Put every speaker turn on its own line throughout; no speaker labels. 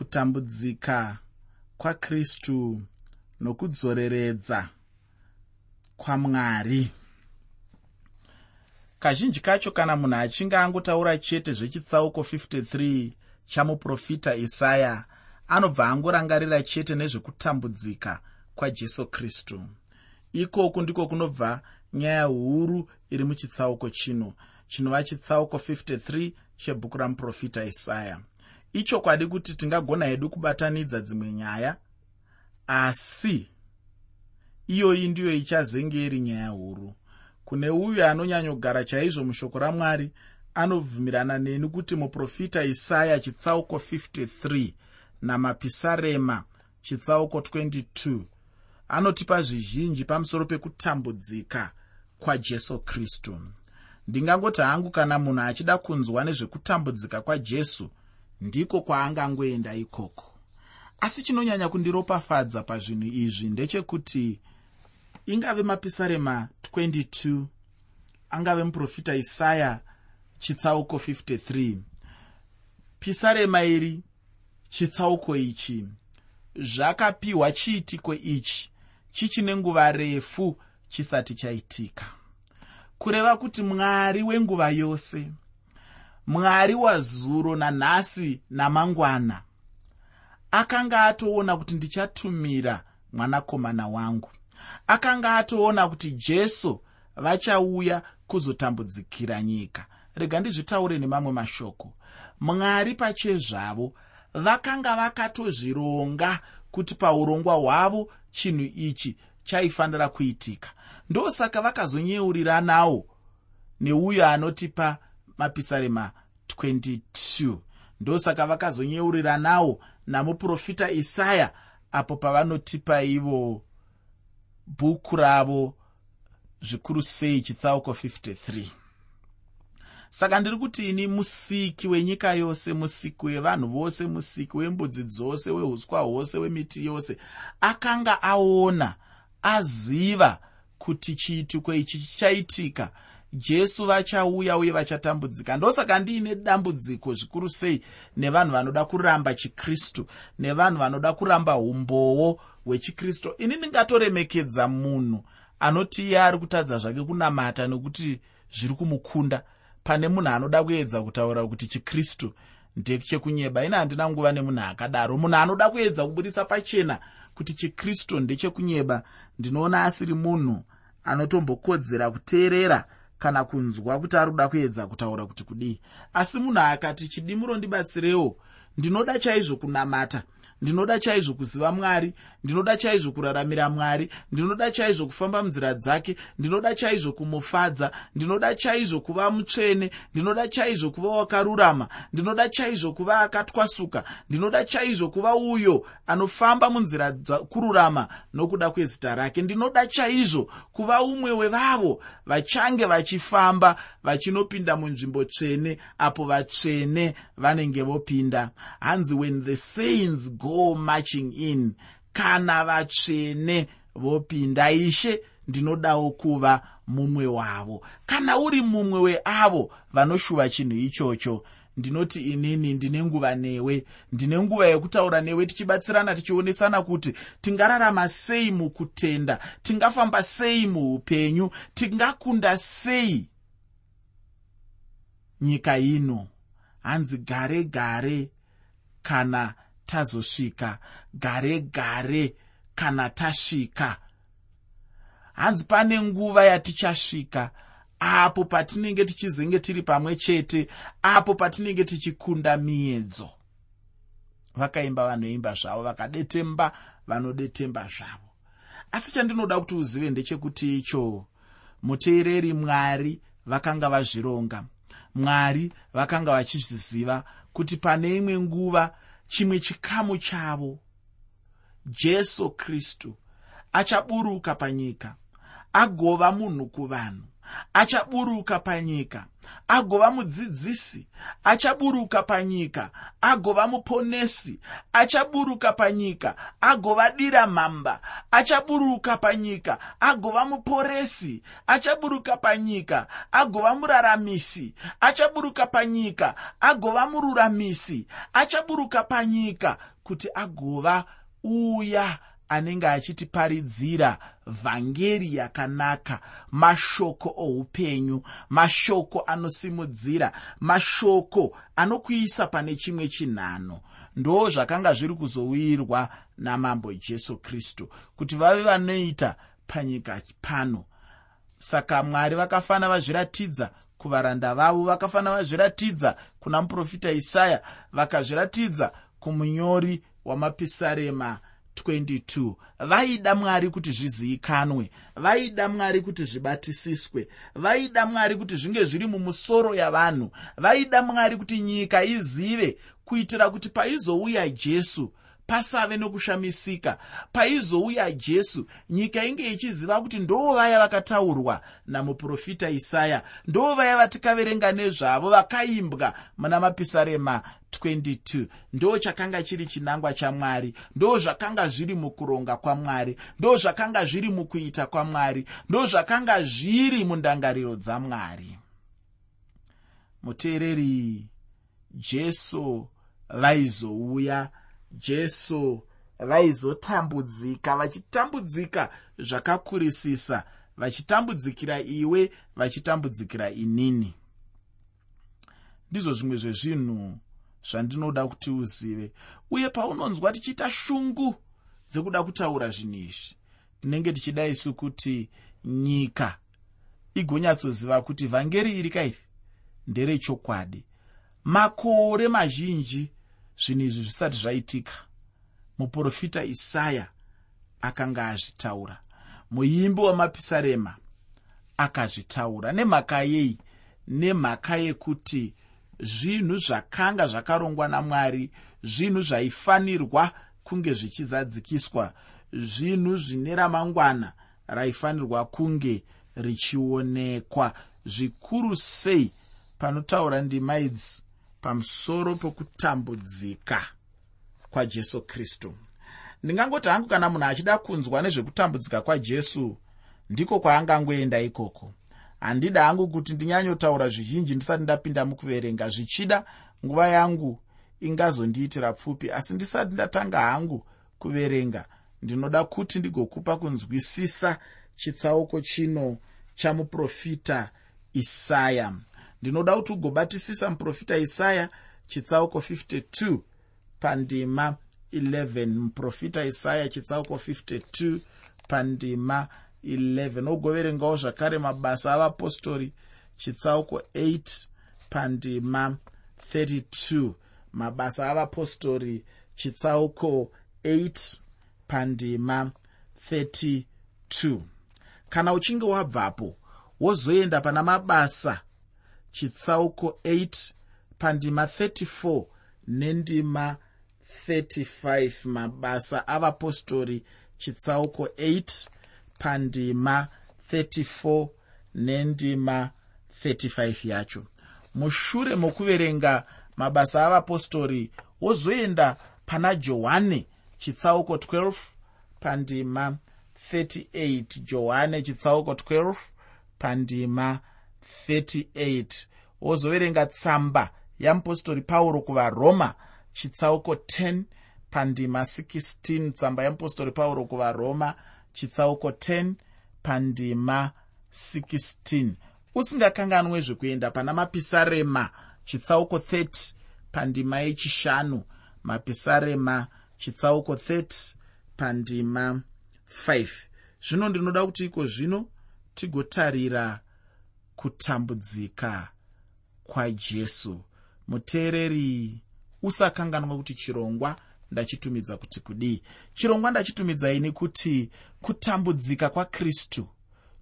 kutambudzika kwakristu nokudzoreredza kwamwari. Kazhinji kacho kana munhu achinge angotaura chete zvechitsauko 53 chamuprofita isaya anobva angorangarira chete nezvekutambudzika kwajesu kristu. Ikoku ndiko kunobva nyaya huru iri muchitsauko chino chinova chitsauko 53 chebhuku ramuprofita isaya ichokwadi kuti tingagona hedu kubatanidza dzimwe nyaya asi iyoyi ndiyo ichazenge iri nyaya huru. Kune uyo anonyanyogara chaizvo mushoko ramwari anobvumirana neni kuti muprofita isaya chitsauko 53 namapisarema chitsauko 22 anotipa zvizhinji pamusoro pekutambudzika kwajesu kristu. Ndingangoti hangu kana munhu achida kunzwa nezvekutambudzika kwajesu ndiko kwaangangoenda ikoko. Asi chinonyanya kundiropafadza pazvinhu izvi ndechekuti ingave mapisarema 22 angave muprofita isaya chitsauko 53 pisarema iri chitsauko ichi. Zvakapiwa chiitiko ichi chichine nguva refu chisati chaitika. Kureva kuti mwari wenguva yose mwari wazuro nanhasi namangwana akanga atoona kuti ndichatumira mwanakomana wangu. Akanga atoona kuti jesu vachauya kuzotambudzikira nyika. Rega ndizvitaure nemamwe mashoko. Mwari pachezvavo vakanga vakatozvironga kuti paurongwa hwavo chinhu ichi chaifanira kuitika. Ndosaka vakazonyeuriranawo neuyo anotipa mapisarema 22 ndosaka vakazonyeuriranawo namuprofita isaya apo pavanotipa ivo bhuku ravo zvikuru sei chitsauko 53 saka ndiri kuti ini musiki wenyika yose musiki wevanhu vose musiki wembudzi dzose weuswa hwose wemiti yose akanga aona aziva kuti chiitiko ichi chichaitika jesu vachauya uye vachatambudzika. Ndosaka ndiine dambudziko zvikuru sei nevanhu vanoda kuramba chikristu nevanhu vanoda kuramba umbowo hwechikristu. Ini ndingatoremekedza munhu anoti iye ari kutadza zvake kunamata nekuti zviri kumukunda. Pane munhu anoda kuedza kutaura kuti chikristu ndechekunyeba. Ine handina nguva nemunhu akadaro. Munhu anoda kuedza kuburisa pachena kuti chikristu ndechekunyeba ndinoona asiri munhu anotombokodzera kuteerera kana kunzwa kuti ari kuda kuedza kutaura kuti kudii. Asi munhu akati chidimuro ndibatsirewo. Ndinoda chaizvo kunamata ndinoda chaizvo kuziva mwari ndinoda chaizvo kuraramira mwari ndinoda chaizvo kufamba munzira dzake ndinoda chaizvo kumufadza ndinoda chaizvo kuva mutsvene ndinoda chaizvo kuva wakarurama ndinoda chaizvo kuva akatwasuka ndinoda chaizvo kuva uyo anofamba munzira dzakururama nokuda kwezita rake. Ndinoda chaizvo kuva umwe wevavo vachange vachifamba vachinopinda munzvimbo tsvene apo vatsvene vanenge vopinda. Hanzi when the saints go marching in. Kana vatsvene vopinda. Ishe ndinodawo kuva mumwe wavo. Kana uri mumwe weavo vanoshuva chinhu ichocho ndinoti inini ndine nguva newe. Ndine nguva yekutaura newe tichibatsirana tichionesana kuti tingararama sei mukutenda tingafamba sei muupenyu tingakunda sei nyika ino. Hanzi gare gare kana tazosvika. Gare gare kana tasvika. Hanzi pane nguva yatichasvika apo patinenge tichizenge tiri pamwe chete apo patinenge tichikunda miedzo. Vakaimba vanoimba zvavo vakadetemba vanodetemba zvavo. Asi chandinoda kuti uzive ndechekuti icho muteereri mwari vakanga vazvironga. Mwari vakanga vachizviziva kuti pane imwe nguva chimwe chikamu chavo. Jesu kristu achaburuka panyika agova munhu kuvanhu achaburuka panyika agova mudzidzisi achaburuka panyika agova muponesi achaburuka panyika agova dira mhamba achaburuka panyika agova muporesi achaburuka panyika agova muraramisi achaburuka panyika agova mururamisi achaburuka panyika kuti agova uya anenge achitiparidzira vhangeri yakanaka mashoko oupenyu mashoko anosimudzira mashoko anokuisa pane chimwe chinhano. Ndo zvakanga zviri kuzouyirwa namambo jesu kristu kuti vave vanoita panyika pano. Saka mwari vakafanira vazviratidza kuvaranda vavo vakafanira vazviratidza kuna muprofita isaya vakazviratidza kumunyori wamapisarema 22 vaida mwari kuti zvizivikanwe vaida mwari kuti zvibatisiswe vaida mwari kuti zvinge zviri mumusoro yavanhu vaida mwari kuti nyika izive kuitira kuti paizouya jesu pasave nokushamisika paizouya jesu nyika inge ichiziva kuti ndo vaya vakataurwa namuprofita isaya ndo vaya vatikaverenga nezvavo vakaimbwa muna mapisarema 22 ndo chakanga chiri chinangwa chamwari ndo zvakanga zviri mukuronga kwamwari ndo zvakanga zviri mukuita kwamwari ndo zvakanga zviri mundangariro dzamwari muteereri jesu vaizouya jesu vaizotambudzika vachitambudzika zvakakurisisa vachitambudzikira iwe vachitambudzikira inini. Ndizvo zvimwe zvezvinhu zvandinoda kuti uzive. Uye paunonzwa tichiita shungu dzekuda kutaura zvinhu izvi tinenge tichida isu kuti nyika igonyatsoziva kuti vhangeri iri kairi nderechokwadi makore mazhinji zvinhu izvi zvisati zvaitika muprofita isaya akanga azvitaura muimbi wamapisarema akazvitaura nemhaka yei? Nemhaka yekuti zvinhu zvakanga zvakarongwa namwari zvinhu zvaifanirwa kunge zvichizadzikiswa zvinhu zvine ramangwana raifanirwa kunge richionekwa. Zvikuru sei panotaura ndima idzi? Pamusoro pokutambudzika kwajesu kristu. Ndingangoti hangu kana munhu achida kunzwa nezvekutambudzika kwajesu ndiko kwaangangoenda ikoko handida hangu kuti ndinyanyotaura zvizhinji ndisati ndapinda mukuverenga. Zvichida nguva yangu ingazondiitira pfupi asi ndisati ndatanga hangu kuverenga ndinoda kuti ndigokupa kunzwisisa chitsauko chino chamuprofita isaya. Ndinoda kuti ugobatisisa muprofita isaya chitsauko 52 pandima 11 muprofita isaya chitsauko 52 pandima 11 ogoverengawo zvakare mabasa avapostori. Chitsauko 8 pandima 32 mabasa avapostori. Chitsauko 8 pandima 32 kana uchinge wabvapo wozoenda pana mabasa. Chitsauko 8 pandima 34 nendima 35 mabasa avapostori. Chitsauko 8 pandima 34 nendima 35 yacho. Mushure mokuverenga mabasa avapostori wozoenda pana johani chitsauko 12 pandima 38 johani chitsauko 12 pandima 38 wozoverenga tsamba yamupostori pauro kuvaroma chitsauko 10 pandima 16 tsamba yamupostori pauro kuvaroma chitsauko 10 pandima 16 usingakanganwe zvekuenda pana mapisarema chitsauko 30 pandima yechishanu. Mapisarema chitsauko 30 pandima 5 zvino ndinoda kuti iko zvino tigotarira kutambudzika kwajesu muteereri usakanganwa kuti chirongwa ndachitumidza kuti kudii. Chirongwa ndachitumidzaini kuti kutambudzika kwakristu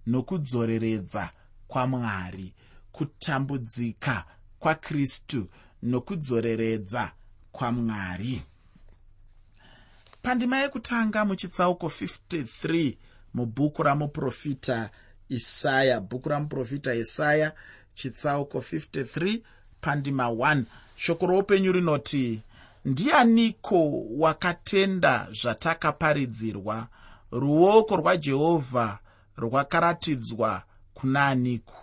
nokudzoreredza kwamwari kutambudzika kwakristu nokudzoreredza kwamwari pandima yekutanga muchitsauko 53 mubhuku ramuprofita isaya bhuku ramuprofita isaya chitsauko 53 pandima 1 shoko roupenyu rinoti ndianiko wakatenda zvatakaparidzirwa? Ruoko rwajehovha rwakaratidzwa kuna aniko?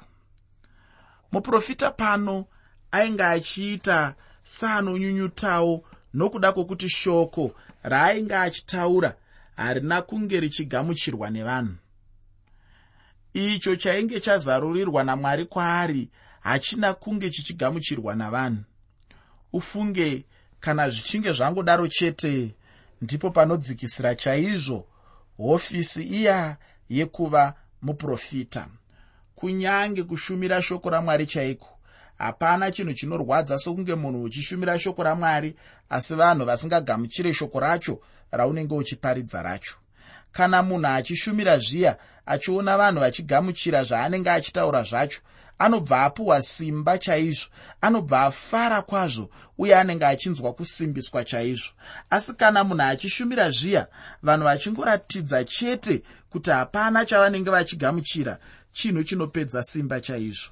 Muprofita pano ainge achiita saanonyunyutawo nokuda kwokuti shoko raainge achitaura harina kunge richigamuchirwa nevanhu. Icho chainge chazarurirwa namwari kwaari hachina kunge chichigamuchirwa navanhu. Ufunge kana zvichinge zvangodaro chete ndipo panodzikisira chaizvo hofisi iya yekuva muprofita. Kunyange kushumira shoko ramwari chaiko? Hapana chinhu chinorwadza sokunge munhu uchishumira shoko ramwari asi vanhu vasingagamuchire shoko racho raunenge uchiparidza racho. Kana munhu achishumira zviya achiona vanhu vachigamuchira zvaanenge achitaura zvacho anobva apiwa simba chaizvo anobva afara kwazvo uye anenge achinzwa kusimbiswa chaizvo. Asi kana munhu achishumira zviya vanhu vachingoratidza chete kuti hapana chavanenge vachigamuchira chinhu chinopedza simba chaizvo.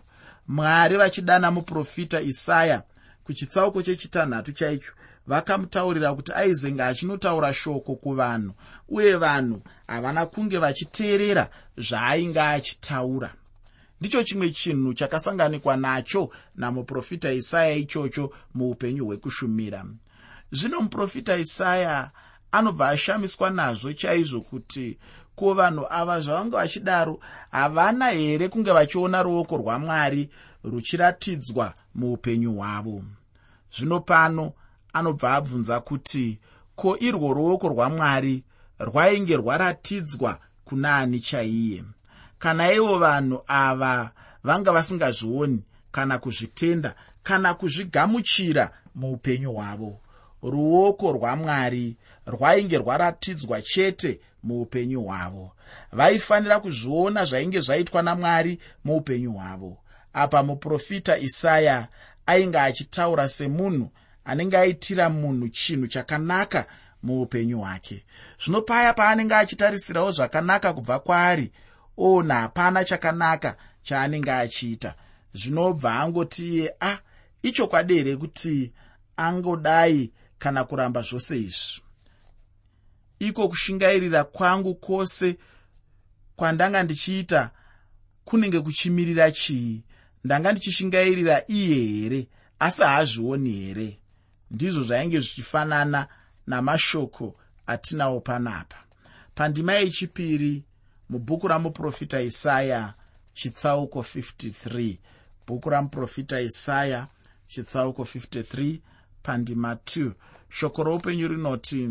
Mwari vachidana muprofita isaya kuchitsauko chechitanhatu chaicho vakamutaurira kuti aizenge achinotaura shoko kuvanhu uye vanhu havana kunge vachiteerera zvaainge achitaura ndicho chimwe chinhu chakasanganikwa nacho namuprofita isaya ichocho muupenyu hwekushumira. Zvino muprofita isaya anobva ashamiswa nazvo chaizvo kuti ko vanhu ava zvavanga vachidaro havana here kunge vachiona ruoko rwamwari ruchiratidzwa muupenyu hwavo? Zvino pano anobva abvunza kuti ko irwo ruoko rwamwari rwainge rwaratidzwa kuna ani chaiye kana ivo vanhu ava vanga vasingazvioni kana kuzvitenda kana kuzvigamuchira muupenyu hwavo. Ruoko rwamwari rwainge rwaratidzwa chete muupenyu hwavo. Vaifanira kuzviona zvainge zvaitwa namwari muupenyu hwavo. Apa muprofita isaya ainge achitaura semunhu anenge aitira munhu chinhu chakanaka muupenyu hwake. Zvino paya paanenge achitarisirawo zvakanaka kubva kwaari ona hapana chakanaka chaanenge achiita. Zvinobva angoti iye a ah, ichokwadi here kuti angodai kana kuramba zvose izvi. Iko kushingairira kwangu kwose kwandanga ndichiita kunenge kuchimirira chii? Ndanga ndichishingairira iye here? Asi haazvioni here? Ndizvo zvainge zvichifanana namashoko atinawo panapa. Pandima yechipiri mubhuku ramuprofita isaya chitsauko 53 bhuku ramuprofita isaya chitsauko 53 pandima 2 shoko roupenyu rinoti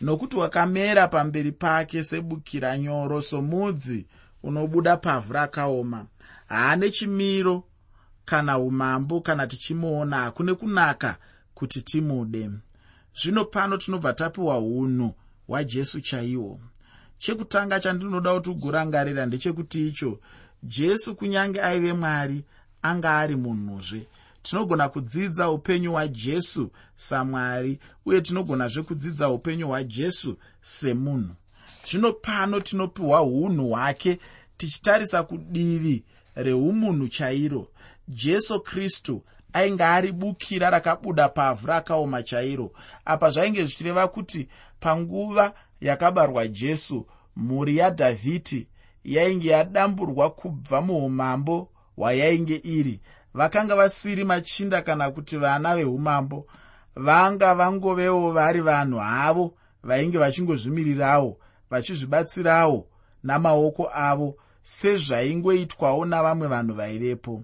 nokuti wakamera pamberi pake sebukira nyoro somudzi unobuda pavhu rakaoma. Haane chimiro kana umambo kana tichimuona hakune kunaka kuti timude. Zvino pano tinobva tapiwa unhu hwajesu chaiwo chekutanga chandinoda kuti ugorangarira ndechekuti icho jesu kunyange aive mwari anga ari munhuzve. Tinogona kudzidza upenyu hwajesu samwari uye tinogonazve kudzidza upenyu hwajesu semunhu. Zvino pano tinopiwa unhu hwake tichitarisa kudivi reumunhu chairo. Jesu kristu ainge ari bukira rakabuda pavhu rakaoma chairo. Apa zvainge zvichireva kuti panguva yakabarwa jesu mhuri yadhavhidhi yainge yadamburwa kubva muumambo hwayainge iri. Vakanga vasiri machinda kana kuti vana veumambo vanga vangovewo vari vanhu havo vainge vachingozvimirirawo vachizvibatsirawo namaoko avo sezvaingoitwawo navamwe vanhu vaivepo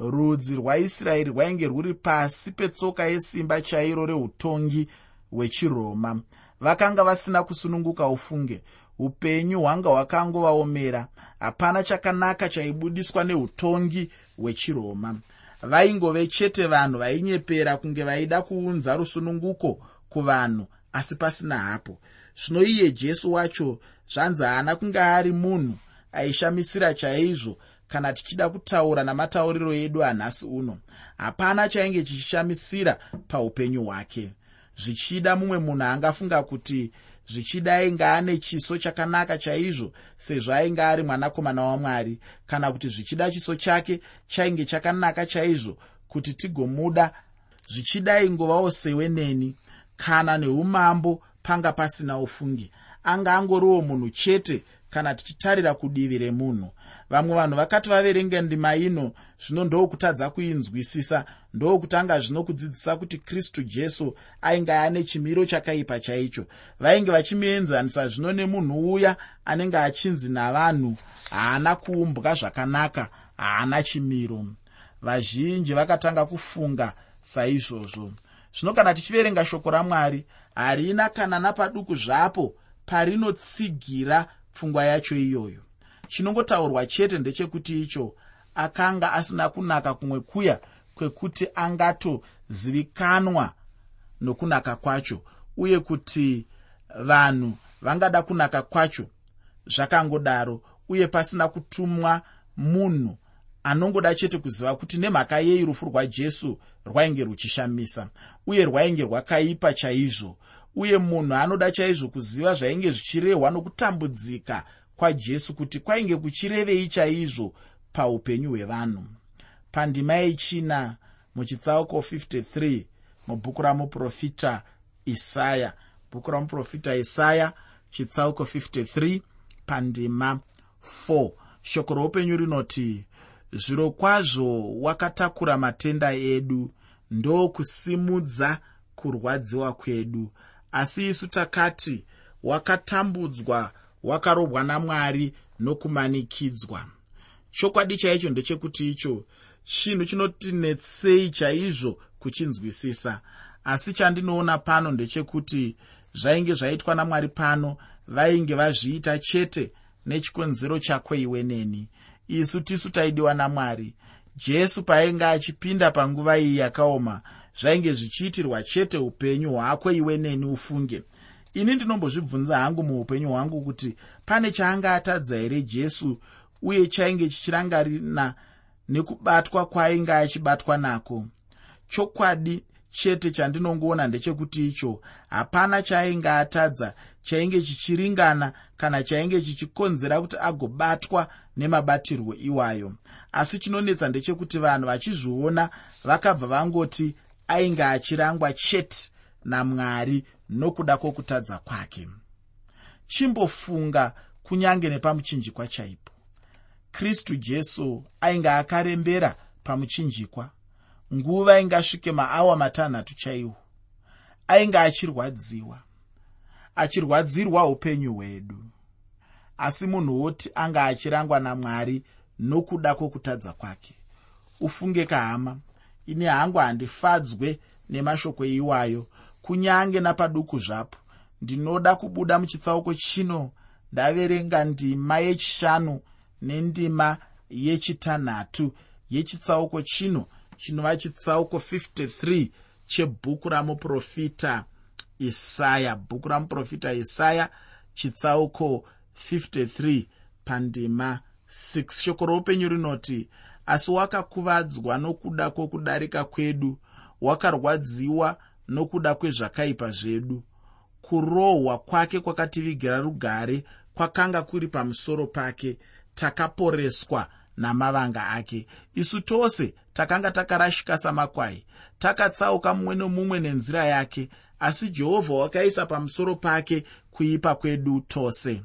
rudzi rwaisraeri rwainge rwuri pasi petsoka yesimba chairo reutongi hwechiroma vakanga vasina kusununguka ufunge upenyu hwanga hwakangovaomera. Hapana chakanaka chaibudiswa neutongi hwechiroma vaingove chete vanhu vainyepera kunge vaida kuunza rusununguko kuvanhu asi pasina hapo. Zvino iye jesu wacho zvanzi haana kunge ari munhu aishamisira chaizvo kana tichida kutaura namatauriro edu anhasi uno. Hapana chainge chichishamisira paupenyu hwake zvichida mumwe munhu angafunga kuti zvichida ainge ane chiso chakanaka chaizvo sezvo ainge ari mwanakomana wamwari. Kana kuti zvichida chiso chake chainge chakanaka chaizvo kuti tigomuda zvichidai ngovawo seweneni kana neumambo panga pasina ufungi. Anga angoriwo munhu chete kana tichitarira kudivi remunhu vamwe vanhu vakati vaverenga ndima ino zvino ndokutadza kuinzwisisa ndokutanga zvino kudzidzisa kuti kristu jesu ainge ane chimiro chakaipa chaicho. Vainge vachimuenzanisa zvino nemunhu uya anenge achinzi navanhu haana kuumbwa zvakanaka haana chimiro. Vazhinji vakatanga kufunga saizvozvo. Zvino kana tichiverenga shoko ramwari harina kana napaduku zvapo parinotsigira pfungwa yacho iyoyo chinongotaurwa chete ndechekuti icho akanga asina kunaka kumwe kuya kwekuti angatozivikanwa nokunaka kwacho uye kuti vanhu vangada kunaka kwacho zvakangodaro uye pasina kutumwa munhu anongoda chete kuziva kuti nemhaka yei rufu rwajesu rwainge ruchishamisa uye rwainge rwakaipa chaizvo. Uye munhu anoda chaizvo kuziva zvainge zvichirehwa nokutambudzika kwajesu kuti kwainge kuchirevei chaizvo paupenyu hwevanhu. Pandima yechina muchitsauko 53 mubhuku ramuprofita isaya. Bhuku ramuprofita isaya chitsauko 53 pandima 4 shoko roupenyu rinoti zviro kwazvo wakatakura matenda edu ndokusimudza kurwadziwa kwedu. Asi isu takati wakatambudzwa wakarobwa namwari nokumanikidzwa. Chokwadi chaicho ndechekuti icho chinhu chinotinetsei chaizvo kuchinzwisisa. Asi chandinoona pano ndechekuti zvainge zvaitwa namwari pano vainge vazviita chete nechikonzero chakwe iwe neni. Isu tisu taidiwa namwari. Jesu paainge achipinda panguva iyi yakaoma zvainge zvichiitirwa chete upenyu hwakwe iwe neni ufunge ini ndinombozvibvunza hangu muupenyu hwangu kuti pane chaanga atadza here jesu uye chainge chichirangarina nekubatwa kwaainge achibatwa nako? Chokwadi chete chandinongoona ndechekuti icho hapana chaainge atadza chainge chichiringana kana chainge chichikonzera kuti agobatwa nemabatirwo iwayo. Asi chinonetsa ndechekuti vanhu vachizviona vakabva vangoti ainge achirangwa chete namwari nokuda kwokutadza kwake. Chimbofunga kunyange nepamuchinjikwa chaipo. Kristu jesu ainge akarembera pamuchinjikwa nguva ingasvike maawa matanhatu chaiwo ainge achirwadziwa achirwadzirwa upenyu hwedu. Asi munhu woti anga achirangwa namwari nokuda kwokutadza kwake ufunge kahama ini hangu handifadzwe nemashoko iwayo kunyange napaduku zvapo. Ndinoda kubuda muchitsauko chino ndaverenga ndima yechishanu nendima yechitanhatu yechitsauko chino chinova chitsauko 53 chebhuku ramuprofita isaya. Bhuku ramuprofita isaya chitsauko 53 pandima 6 shoko roupenyu rinoti asi wakakuvadzwa nokuda kwokudarika kwedu wakarwadziwa nokuda kwezvakaipa zvedu. Kurohwa kwake kwakativigira rugare kwakanga kuri pamusoro pake takaporeswa namavanga ake. Isu tose takanga takarashika samakwai takatsauka mumwe nomumwe nenzira yake asi jehovha wakaisa pamusoro pake kuipa kwedu tose.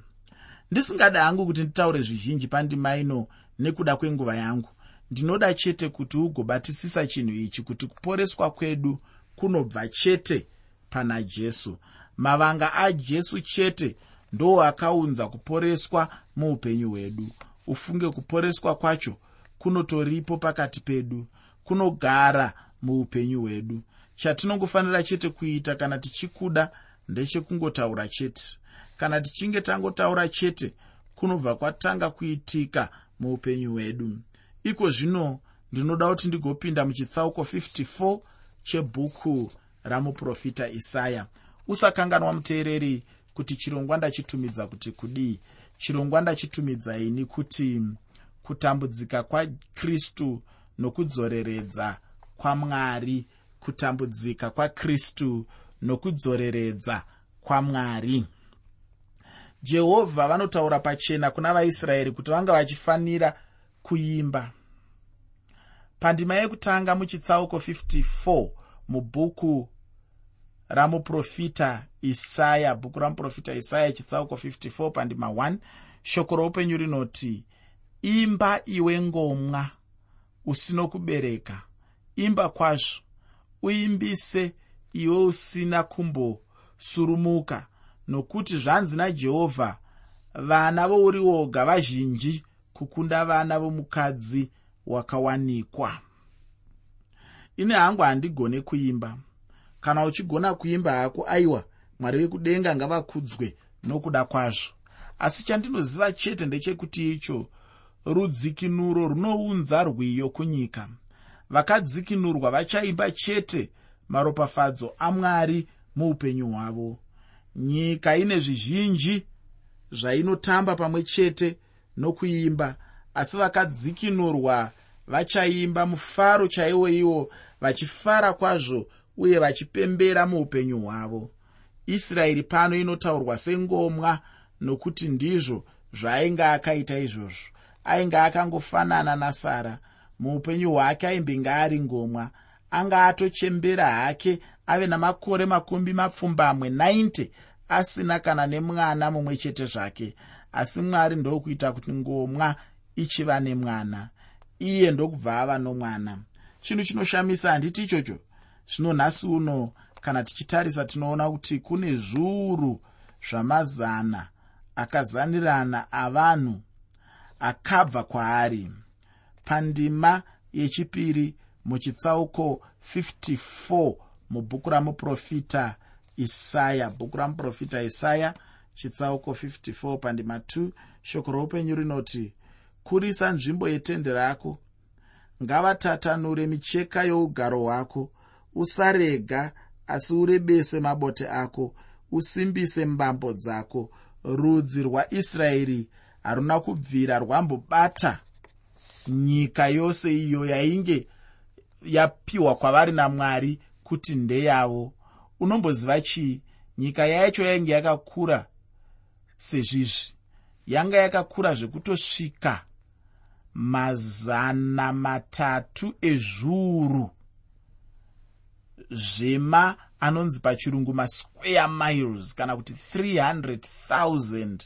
Ndisingada hangu kuti nditaure zvizhinji pandima ino nekuda kwenguva yangu. Ndinoda chete kuti ugobatisisa chinhu ichi kuti kuporeswa kwedu kunobva chete pana jesu. Mavanga ajesu chete ndo akaunza kuporeswa muupenyu hwedu. Ufunge kuporeswa kwacho kunotoripo pakati pedu kunogara muupenyu hwedu. Chatinongofanira chete kuita kana tichikuda ndechekungotaura chete. Kana tichinge tangotaura chete kunobva kwatanga kuitika muupenyu hwedu. Iko zvino ndinoda kuti ndigopinda muchitsauko 54 chebhuku ramuprofita isaya. Usakanganwa muteereri kuti chirongwa ndachitumidza kuti kudii? Chirongwa ndachitumidzaini kuti kutambudzika kwakristu nokudzoreredza kwamwari kutambudzika kwakristu nokudzoreredza kwamwari jehovha vanotaura pachena kuna vaisraeri kuti vanga vachifanira kuimba pandima yekutanga muchitsauko 54 mubhuku ramuprofita isaya bhuku ramuprofita isaya chitsauko 54 pandima 1 shoko roupenyu rinoti imba iwe ngomwa usino kubereka. Imba kwazvo uimbise iwe usina kumbosurumuka. Nokuti zvanzi najehovha vana vouri woga vazhinji kukunda vana vomukadzi wakawanikwa. Ine hangu handigone kuimba. Kana uchigona kuimba hako aiwa mwari vekudenga ngavakudzwe nokuda kwazvo. Asi chandinoziva chete ndechekuti icho rudzikinuro runounza rwiyo kunyika. Vakadzikinurwa vachaimba chete maropafadzo amwari muupenyu hwavo. Nyika ine zvizhinji zvainotamba pamwe chete nokuimba asi vakadzikinurwa vachaimba mufaro chaiwo iwo vachifara kwazvo uye vachipembera muupenyu hwavo. Israeri pano inotaurwa sengomwa nokuti ndizvo zvaainge akaita izvozvo. Ainge akangofanana nasara muupenyu hwake aimbenge ari ngomwa. Anga atochembera hake ave namakore makumi mapfumbamwe 90 asina kana nemwana mumwe chete zvake. Asi mwari ndokuita kuti ngomwa ichiva nemwana iye ndokubva ava nomwana. Chinhu chinoshamisa handiti ichocho? Zvino nhasi uno kana tichitarisa tinoona kuti kune zviuru zvamazana akazanirana avanhu akabva kwaari. Pandima yechipiri muchitsauko 54 mubhuku ramuprofita isaya bhuku ramuprofita isaya chitsauko 54 pandima 2 shoko roupenyu rinoti kurisa nzvimbo yetende rako. Ngavatatanure micheka yougaro hwako. Usarega asi urebese mabote ako. Usimbise mbambo dzako. Rudzi rwaisraeri haruna kubvira rwambobata. Nyika yose iyo yainge yapiwa kwavari namwari kuti ndeyavo unomboziva chii? Nyika yacho yainge yakakura sezvizvi. Yanga yakakura zvekutosvika mazana matatu ezviuru zvema anonzi pachirungu masquare miles kana kuti 300,000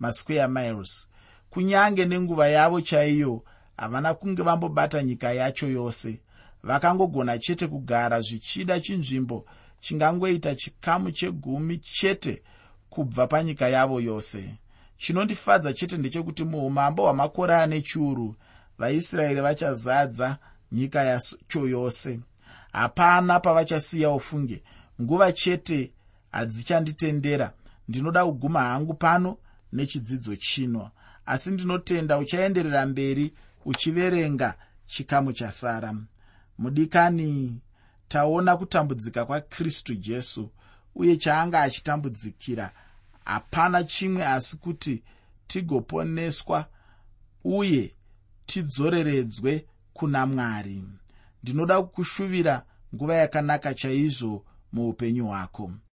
masquare miles. Kunyange nenguva yavo chaiyo havana kunge vambobata nyika yacho yose. Vakangogona chete kugara zvichida chinzvimbo chingangoita chikamu chegumi chete kubva panyika yavo yose chinondifadza chete ndechekuti muumambo hwamakore ane chiuru vaisraeri vachazadza nyika yacho yose. Hapana pavachasiyawo funge nguva chete hadzichanditendera. Ndinoda kuguma hangu pano nechidzidzo chino. Asi ndinotenda uchaenderera mberi uchiverenga chikamu chasara mudikani taona kutambudzika kwakristu jesu uye chaanga achitambudzikira hapana chimwe asi kuti tigoponeswa uye tidzoreredzwe kuna mwari. Ndinoda kukushuvira nguva yakanaka chaizvo muupenyu hwako